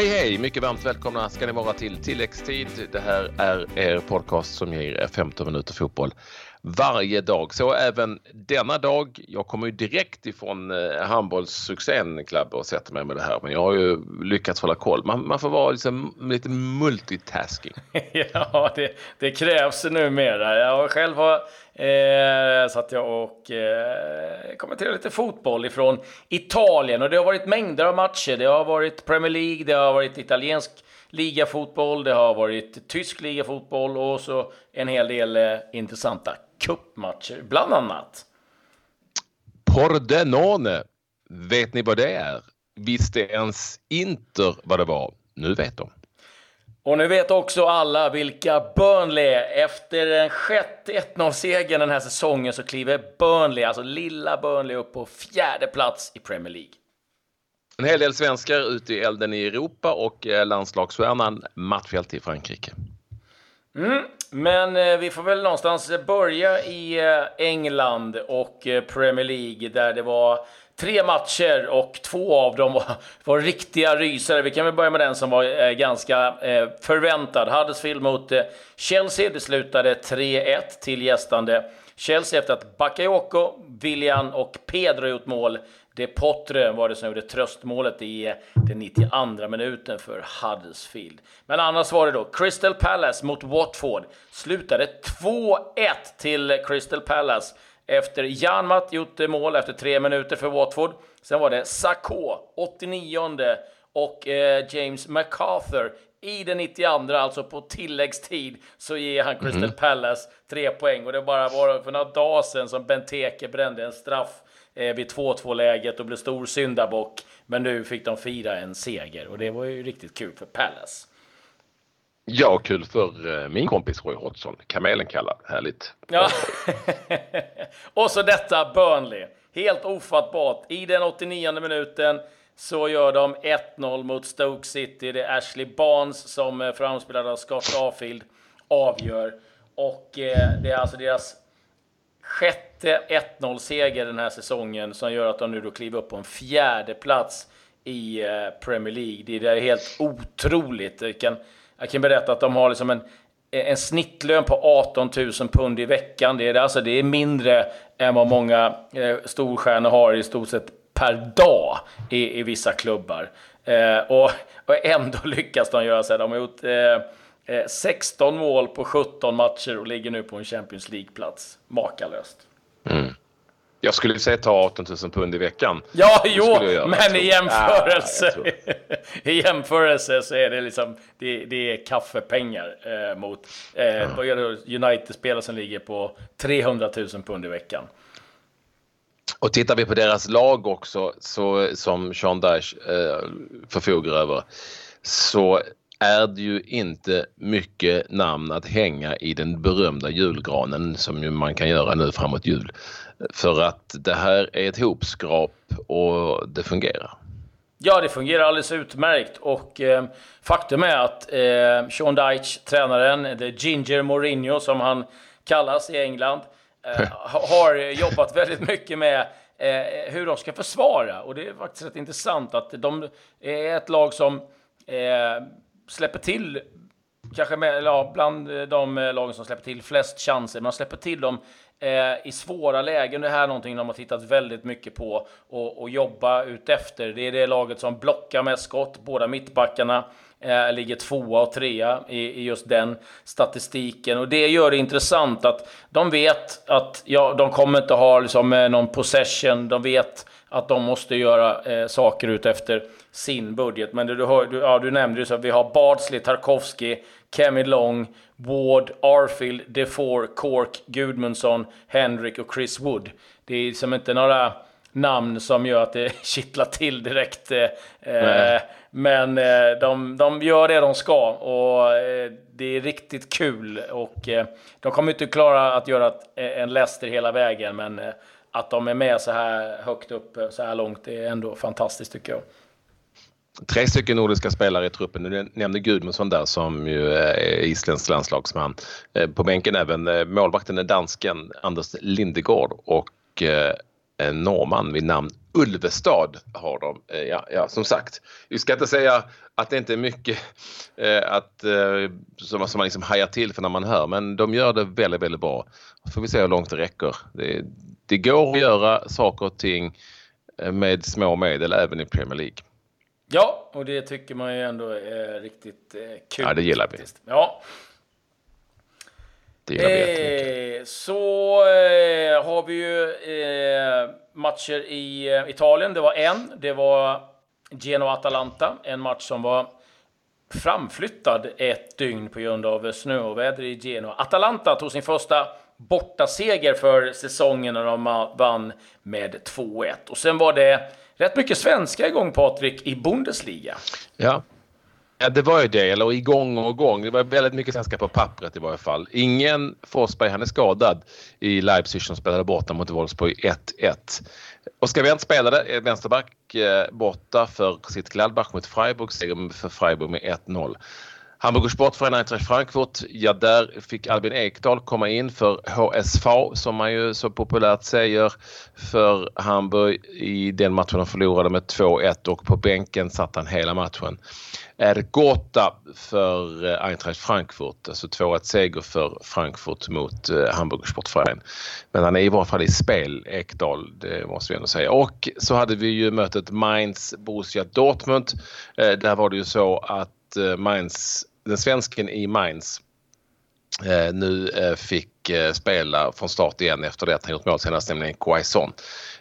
Hej hej! Mycket varmt välkomna ska ni vara till tilläggstid. Det här är er podcast som ger er 15 minuter fotboll varje dag. Så även denna dag. Jag kommer ju direkt ifrån eh, handbollssuccén Club och sätter mig med det här. Men jag har ju lyckats hålla koll. Man, man får vara liksom lite multitasking. ja, det, det krävs numera. Jag själv har eh, satt jag och eh, kommenterade lite fotboll ifrån Italien. Och det har varit mängder av matcher. Det har varit Premier League, det har varit italiensk ligafotboll, det har varit tysk ligafotboll och så en hel del eh, intressanta cupmatcher, bland annat. Pordenone, vet ni vad det är? Visste ens Inter vad det var? Nu vet de. Och nu vet också alla vilka Burnley är. Efter den sjätte 1-0-segern den här säsongen så kliver Burnley, alltså lilla Burnley, upp på fjärde plats i Premier League. En hel del svenskar ute i elden i Europa och eh, landslagsstjärnan Mattfält i Frankrike. Mm, men eh, vi får väl någonstans börja i eh, England och Premier League där det var tre matcher och två av dem var, var riktiga rysare. Vi kan väl börja med den som var eh, ganska eh, förväntad. Huddersfield mot eh, Chelsea. Det slutade 3-1 till gästande Chelsea efter att Bakayoko, William och Pedro gjort mål De Potre var det som gjorde tröstmålet i eh, den 92 minuten för Huddersfield. Men annars var det då Crystal Palace mot Watford. Slutade 2-1 till Crystal Palace efter Janmat gjort mål efter tre minuter för Watford. Sen var det Sakho, 89 och eh, James MacArthur i den 92, alltså på tilläggstid, så ger han Crystal mm. Palace tre poäng. Och det bara var för några dagar sedan som Benteke brände en straff eh, vid 2-2 läget och blev stor syndabock. Men nu fick de fira en seger och det var ju riktigt kul för Palace. Ja, kul för eh, min kompis Roy Hodgson. Kamelen kallad. Härligt. Ja. och så detta Burnley. Helt ofattbart. I den 89 minuten så gör de 1-0 mot Stoke City. Det är Ashley Barnes som eh, framspelad av Scott Arfield avgör. Och eh, det är alltså deras sjätte 1-0-seger den här säsongen som gör att de nu då kliver upp på en fjärde plats i Premier League. Det är helt otroligt. Det kan, jag kan berätta att de har liksom en, en snittlön på 18 000 pund i veckan. Det är, alltså, det är mindre än vad många eh, storstjärnor har i stort sett per dag i, i vissa klubbar. Eh, och, och ändå lyckas de göra så här. De har gjort eh, eh 16 mål på 17 matcher och ligger nu på en Champions League-plats. Makalöst. Mm. Jag skulle säga ta 18 000 pund i veckan. Ja, jo, men i jämförelse, ah, i jämförelse så är det liksom det, det är kaffepengar eh, mot eh, mm. United-spelare som ligger på 300 000 pund i veckan. Och tittar vi på deras lag också så, som Sean Dash eh, förfogar över så är det ju inte mycket namn att hänga i den berömda julgranen som ju man kan göra nu framåt jul. För att det här är ett hopskrap och det fungerar. Ja, det fungerar alldeles utmärkt och eh, faktum är att eh, Sean Dyche, tränaren, the Ginger Mourinho som han kallas i England, eh, har jobbat väldigt mycket med eh, hur de ska försvara. Och det är faktiskt rätt intressant att de är ett lag som eh, släpper till kanske med, ja, bland de lagen som släpper till flest chanser. Man släpper till dem eh, i svåra lägen. Det här är någonting de har tittat väldigt mycket på och, och jobba efter. Det är det laget som blockar mest skott. Båda mittbackarna eh, ligger tvåa och trea i, i, just den statistiken. Och det gör det intressant att de vet att ja, de kommer inte ha liksom, eh, någon possession. De vet att de måste göra eh, saker ut efter sin budget. Men du, du, ja, du nämnde ju så att vi har Bardsley, Tarkovsky, Kemi Long, Ward, Arfield, Defour, Cork, Gudmundsson, Henrik och Chris Wood. Det är som inte några namn som gör att det kittlar till direkt. Eh, men eh, de, de gör det de ska och eh, det är riktigt kul. Och eh, de kommer inte klara att göra ett, en Leicester hela vägen, men eh, att de är med så här högt upp så här långt är ändå fantastiskt tycker jag tre stycken nordiska spelare i truppen. Du nämnde Gudmundsson där som ju är isländsk landslagsman. Eh, på bänken även eh, målvakten är dansken Anders Lindegård och eh, en norrman vid namn Ulvestad har de. Ja, ja, som sagt, vi ska inte säga att det inte är mycket eh, att, eh, som, som man liksom hajar till för när man hör, men de gör det väldigt, väldigt bra. Så får vi se hur långt det räcker. Det, det går att göra saker och ting eh, med små medel även i Premier League. Ja, och det tycker man ju ändå är riktigt eh, kul. Ja, det gillar faktiskt. vi. Ja. Det gillar vi eh, Så eh, har vi ju eh, matcher i eh, Italien. Det var en. Det var Genoa-Atalanta. En match som var framflyttad ett dygn på grund av snöoväder i Genoa. Atalanta tog sin första bortaseger för säsongen när de vann med 2-1. Och sen var det rätt mycket svenska igång, Patrik, i Bundesliga. Ja. Ja, det var ju det. Eller igång och igång. Det var väldigt mycket svenska på pappret i varje fall. Ingen Forsberg, han är skadad i Leipzig som spelade borta mot Wolfsburg 1-1. Oskar Wendt spelade eh, vänsterback eh, borta för sitt Gladbach mot Freiburg, seger för Freiburg med 1-0. Hamburgers Sportförening Eintracht Frankfurt, ja där fick Albin Ekdal komma in för HSV som man ju så populärt säger för Hamburg i den matchen de förlorade med 2-1 och på bänken satt han hela matchen. Ergota för eh, Eintracht Frankfurt, alltså 2-1 seger för Frankfurt mot eh, Hamburgers Sportförening. Men han är i varje fall i spel, Ekdal, det måste vi ändå säga. Och så hade vi ju mötet Mainz-Borussia Dortmund. Eh, där var det ju så att Mainz den svensken i Mainz eh, nu eh, fick eh, spela från start igen efter det att han gjort mål senast, nämligen Quaison.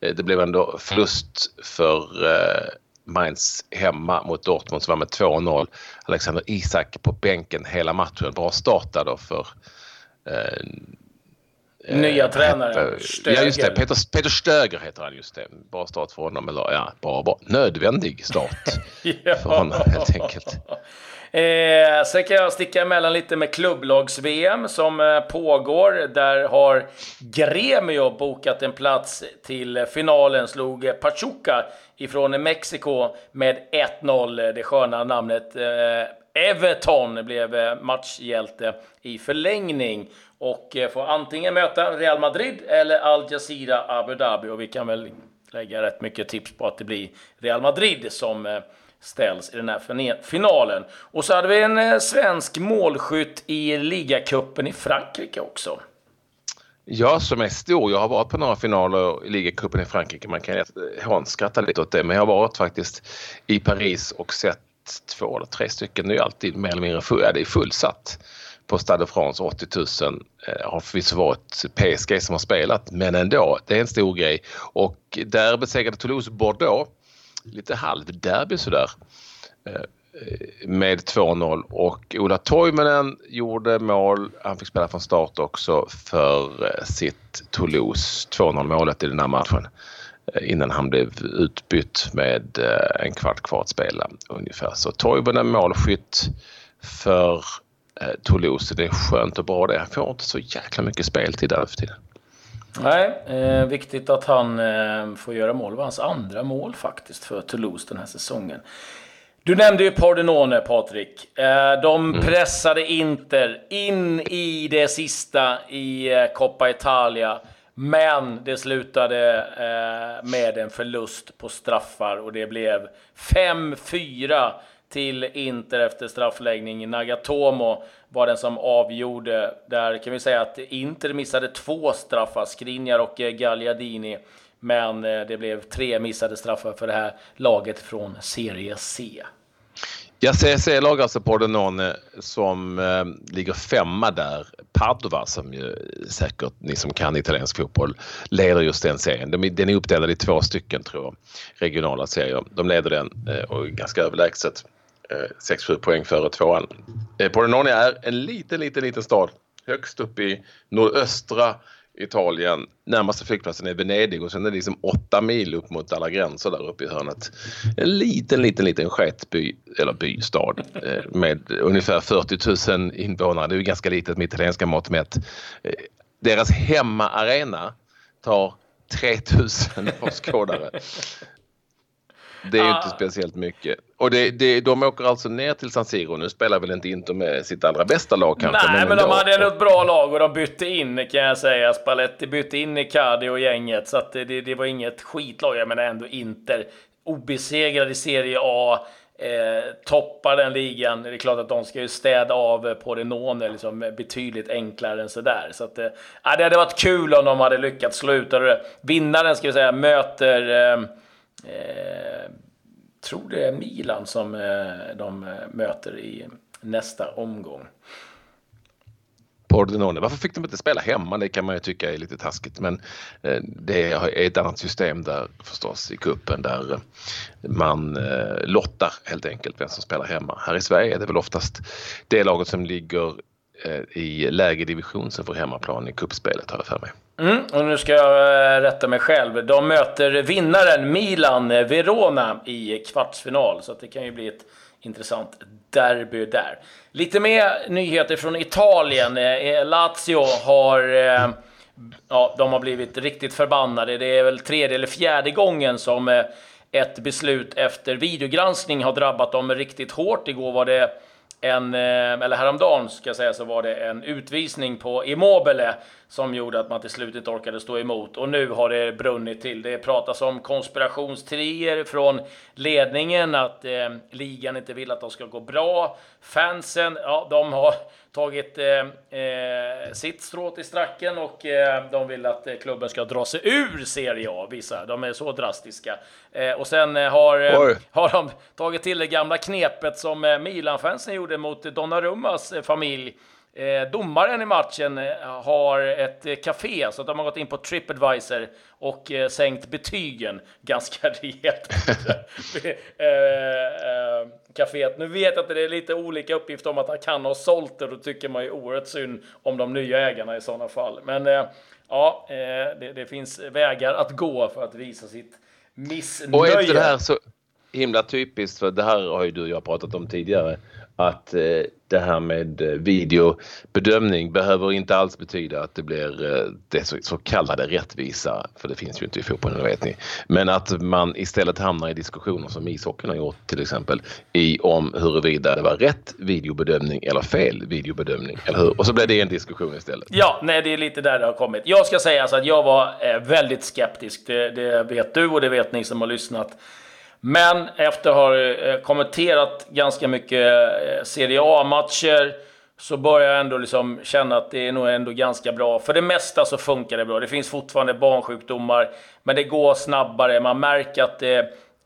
Eh, det blev ändå förlust för eh, Mainz hemma mot Dortmund som var med 2-0. Alexander Isak på bänken hela matchen. Bra start då för eh, Nya tränaren, Stöger. Ja, just det. Peter, Peter Stöger heter han, just det. Bra start för honom. Eller ja, bra, bra. Nödvändig start ja. för honom helt enkelt. Eh, sen kan jag sticka emellan lite med klubblags-VM som eh, pågår. Där har Gremio bokat en plats till finalen. Slog Pachuca ifrån Mexiko med 1-0. Det sköna namnet eh, Everton blev eh, matchhjälte i förlängning och eh, får antingen möta Real Madrid eller Al Jazeera Abu Dhabi. Och vi kan väl lägga rätt mycket tips på att det blir Real Madrid som eh, ställs i den här finalen. Och så hade vi en eh, svensk målskytt i ligacupen i Frankrike också. Ja, som är stor. Jag har varit på några finaler i ligacupen i Frankrike. Man kan hånskratta eh, lite åt det, men jag har varit faktiskt i Paris och sett två eller tre stycken. Det är alltid mer eller mindre full, ja, det är fullsatt på Stade de France. 80 000 eh, har förvisso varit PSG som har spelat, men ändå. Det är en stor grej. Och där besegrade Toulouse Bordeaux lite halvderby sådär eh, med 2-0 och Ola Toivonen gjorde mål. Han fick spela från start också för eh, sitt Toulouse 2-0 målet i den här matchen eh, innan han blev utbytt med en kvart kvar att spela ungefär. Så Toivonen målskytt för Toulouse. Det är skönt och bra det. Han får inte så jäkla mycket speltid där för tiden. Nej, eh, viktigt att han eh, får göra mål. Det var hans andra mål faktiskt för Toulouse den här säsongen. Du nämnde ju Pordenone, Patrik. Eh, de mm. pressade Inter in i det sista i eh, Coppa Italia. Men det slutade eh, med en förlust på straffar och det blev 5-4 till Inter efter straffläggning. Nagatomo var den som avgjorde. Där kan vi säga att Inter missade två straffar, Skriniar och eh, Gagliardini. Men eh, det blev tre missade straffar för det här laget från Serie C. Ja, CSC-lag alltså Pordenone eh, som eh, ligger femma där. Padova som ju säkert ni som kan italiensk fotboll leder just den serien. De, den är uppdelad i två stycken tror jag, regionala serier. De leder den eh, och ganska överlägset. Eh, 6-7 poäng före tvåan. Eh, Pordenone är en liten, liten, liten stad högst upp i nordöstra Italien. Närmaste flygplatsen är Venedig och sen är det liksom åtta mil upp mot alla gränser där uppe i hörnet. En liten, liten, liten sketby, eller bystad eh, med ungefär 40 000 invånare. Det är ju ganska litet med italienska mått mätt. Eh, deras hemmaarena tar 3000 åskådare. Det är ju inte speciellt mycket. Och det, det, de åker alltså ner till San Siro. Nu spelar väl inte Inter med sitt allra bästa lag kanske. Nej, men, men de hade ändå ett bra lag och de bytte in kan jag säga. Spalletti bytte in Icardi och gänget. Så det, det var inget skitlag. Jag menar ändå Inter obesegrad i Serie A. Eh, toppar den ligan. Det är klart att de ska ju städa av på Renone liksom betydligt enklare än sådär. Så att, eh, det hade varit kul om de hade lyckats sluta det. Vinnaren ska vi säga möter eh, eh, tror det är Milan som eh, de eh, möter i nästa omgång. Pordenone. Varför fick de inte spela hemma? Det kan man ju tycka är lite taskigt men eh, det är ett annat system där förstås i kuppen där eh, man lottar helt enkelt vem som spelar hemma. Här i Sverige är det väl oftast det laget som ligger Eh, i lägre division som får hemmaplan i kuppspelet har jag för mig. Mm, och nu ska jag eh, rätta mig själv. De möter vinnaren Milan eh, Verona i kvartsfinal så det kan ju bli ett intressant derby där. Lite mer nyheter från Italien. Lazio har... Ja, de har blivit riktigt förbannade. Det är väl tredje eller fjärde gången som ett beslut efter videogranskning har drabbat dem riktigt hårt. Igår var det en, eh, eller häromdagen ska jag säga, så var det en utvisning på Immobile som gjorde att man till slut inte orkade stå emot. Och nu har det brunnit till. Det pratas om konspirationstrier från ledningen, att eh, ligan inte vill att de ska gå bra. Fansen, ja, de har tagit eh, eh, sitt strå till stracken och eh, de vill att eh, klubben ska dra sig ur Serie A, vissa. De är så drastiska. Eh, och sen har, har de tagit till det gamla knepet som Milan-fansen gjorde mot Donnarummas familj Eh, domaren i matchen eh, har ett eh, café, så de har gått in på Tripadvisor och eh, sänkt betygen ganska rejält. Eh, eh, caféet. Nu vet jag att det är lite olika uppgifter om att han kan ha sålt det, då tycker man ju oerhört synd om de nya ägarna i sådana fall. Men eh, ja, eh, det, det, finns vägar att gå för att visa sitt missnöje. Och är det här så himla typiskt, för det här har ju du och jag pratat om tidigare, att eh, det här med eh, videobedömning behöver inte alls betyda att det blir eh, det så, kallade rättvisa, för det finns ju inte i fotbollen, vet ni. Men att man istället hamnar i diskussioner som ishockeyn har gjort till exempel i om huruvida det var rätt videobedömning eller fel videobedömning, eller hur? Och så blev det en diskussion istället. Ja, nej, det är lite där det har kommit. Jag ska säga så att jag var väldigt skeptisk, det, det vet du och det vet ni som har lyssnat. Men efter att ha eh, kommenterat ganska mycket eh, Serie A-matcher så börjar jag ändå liksom känna att det är nog ändå ganska bra. För det mesta så funkar det bra. Det finns fortfarande barnsjukdomar, men det går snabbare. Man märker att det,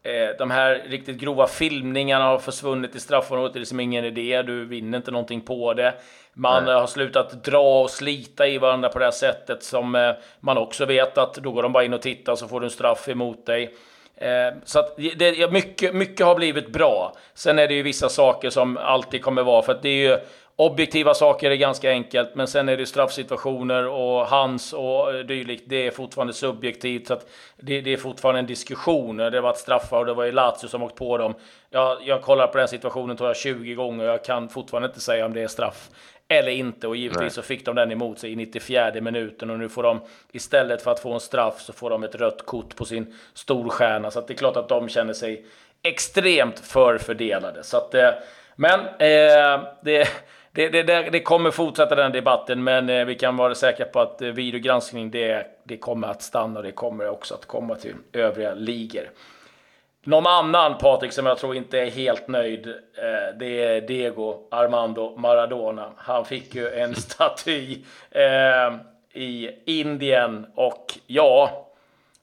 eh, de här riktigt grova filmningarna har försvunnit i straffområdet. Det är liksom ingen idé. Du vinner inte någonting på det. Man Nej. har slutat dra och slita i varandra på det här sättet som man också vet att då går de bara in och tittar så får du en straff emot dig. Eh, så att det, mycket, mycket har blivit bra. Sen är det ju vissa saker som alltid kommer vara, för att det är ju objektiva saker är ganska enkelt, men sen är det straffsituationer och hans och dylikt. Det är fortfarande subjektivt, så att det, det är fortfarande en diskussion. Det har varit straffar och det var ju Lazio som åkt på dem. Jag, jag kollar på den situationen tror jag 20 gånger och jag kan fortfarande inte säga om det är straff eller inte. Och givetvis Nej. så fick de den emot sig i 94 minuten och nu får de istället för att få en straff så får de ett rött kort på sin storstjärna. Så att det är klart att de känner sig extremt förfördelade. Så att, eh, men eh, det, det, det, det, kommer fortsätta den debatten, men eh, vi kan vara säkra på att eh, videogranskning det, det kommer att stanna och det kommer också att komma till övriga ligor. Någon annan Patrik som jag tror inte är helt nöjd, eh, det är Diego Armando Maradona. Han fick ju en staty eh, i Indien och ja,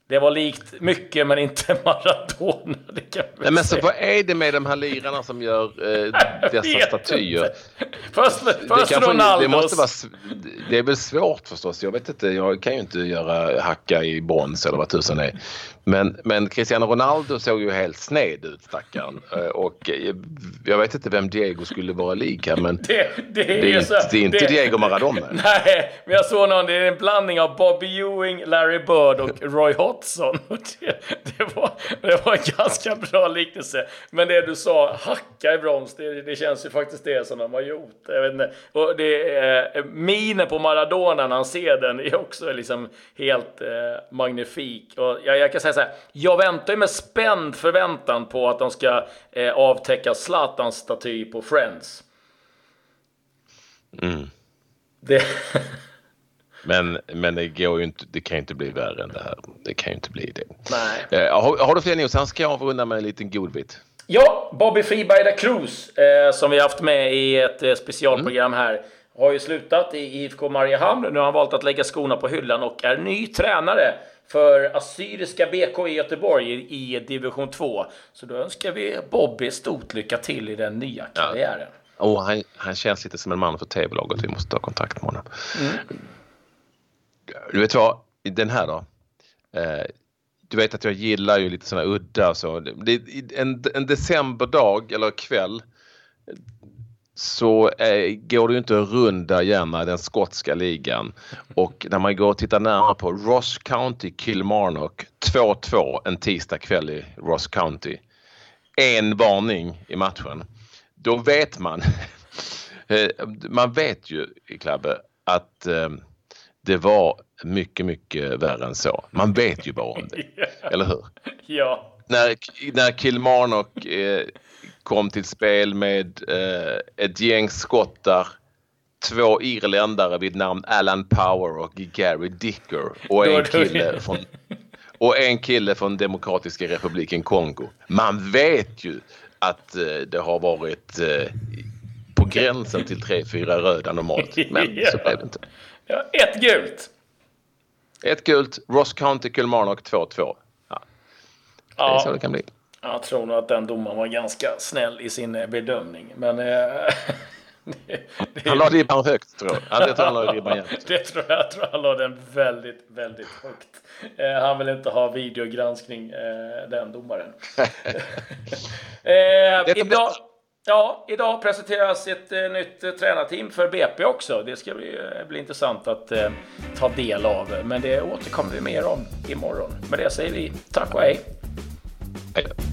det var likt mycket men inte Maradona. Det kan Nej, men så vad är det med de här lirarna som gör eh, dessa statyer? Först, först det Ronaldos. Det, måste vara, det är väl svårt förstås. Jag vet inte, jag kan ju inte göra hacka i brons eller vad tusan är. Men, men Cristiano Ronaldo såg ju helt sned ut stackaren. Eh, och eh, jag vet inte vem Diego skulle vara lik här men det, det, det är, är, så, inte, det är inte det, Diego Maradona. Nej, men jag såg någon, det är en blandning av Bobby Ewing, Larry Bird och Roy Hodgson Watson. Det, det, var, det var en ganska bra liknelse. Men det du sa, hacka i broms, det, det känns ju faktiskt det som de har gjort. Jag vet inte. Och det är, minen på Maradona när han ser den är också liksom helt eh, magnifik. Och jag, jag kan säga så här, jag väntar ju med spänd förväntan på att de ska eh, avtäcka Zlatans staty på Friends. Mm. Det... Men, men det, går ju inte, det kan ju inte bli värre än det här. Det kan ju inte bli det. Nej. Eh, har, har, du fler news? Annars ska jag avrunda med en liten godbit. Ja, Bobby Friberg Cruz, eh, som vi haft med i ett eh, specialprogram mm. här, har ju slutat i IFK Mariehamn. Nu har han valt att lägga skorna på hyllan och är ny tränare för Assyriska BK i Göteborg i, i division 2. Så då önskar vi Bobby stort lycka till i den nya karriären. Ja. Oh, han, han känns lite som en man för tv-laget. Vi måste ta kontakt med honom. Mm. Du vet vad, den här då. Eh, du vet att jag gillar ju lite sådana udda så. Det, en, en decemberdag eller kväll så eh, går det ju inte att runda gärna den skotska ligan. Och när man går och tittar närmare på Ross County Kilmarnock 2-2 en tisdag kväll i Ross County. En varning i matchen. Då vet man, eh, man vet ju i Klabbe att eh, det var mycket, mycket värre än så. Man vet ju bara om det. yeah. Eller hur? Ja. När, när Kilmarnock eh, kom till spel med eh, ett gäng skottar, två irländare vid namn Alan Power och Gary Dicker och en kille från och en kille från Demokratiska republiken Kongo. Man vet ju att eh, det har varit eh, på gränsen till tre fyra röda normalt. Men så blev det inte. Ja, ett gult. Ett gult. Ross County Kilmarnock 2-2. Ja. Det är så det kan bli. Jag tror nog att den domaren var ganska snäll i sin eh, bedömning. Men... Eh, det, det... Han la ribban högt tror jag. Ja, det tror jag han la ribban det tror jag. Jag tror han la den väldigt, väldigt högt. Eh, han vill inte ha videogranskning, eh, den domaren. eh, idag, Ja, idag presenteras ett eh, nytt eh, tränarteam för BP också. Det ska bli, eh, bli intressant att eh, ta del av. Men det återkommer vi mer om imorgon. Med det säger vi tack och hej! hej.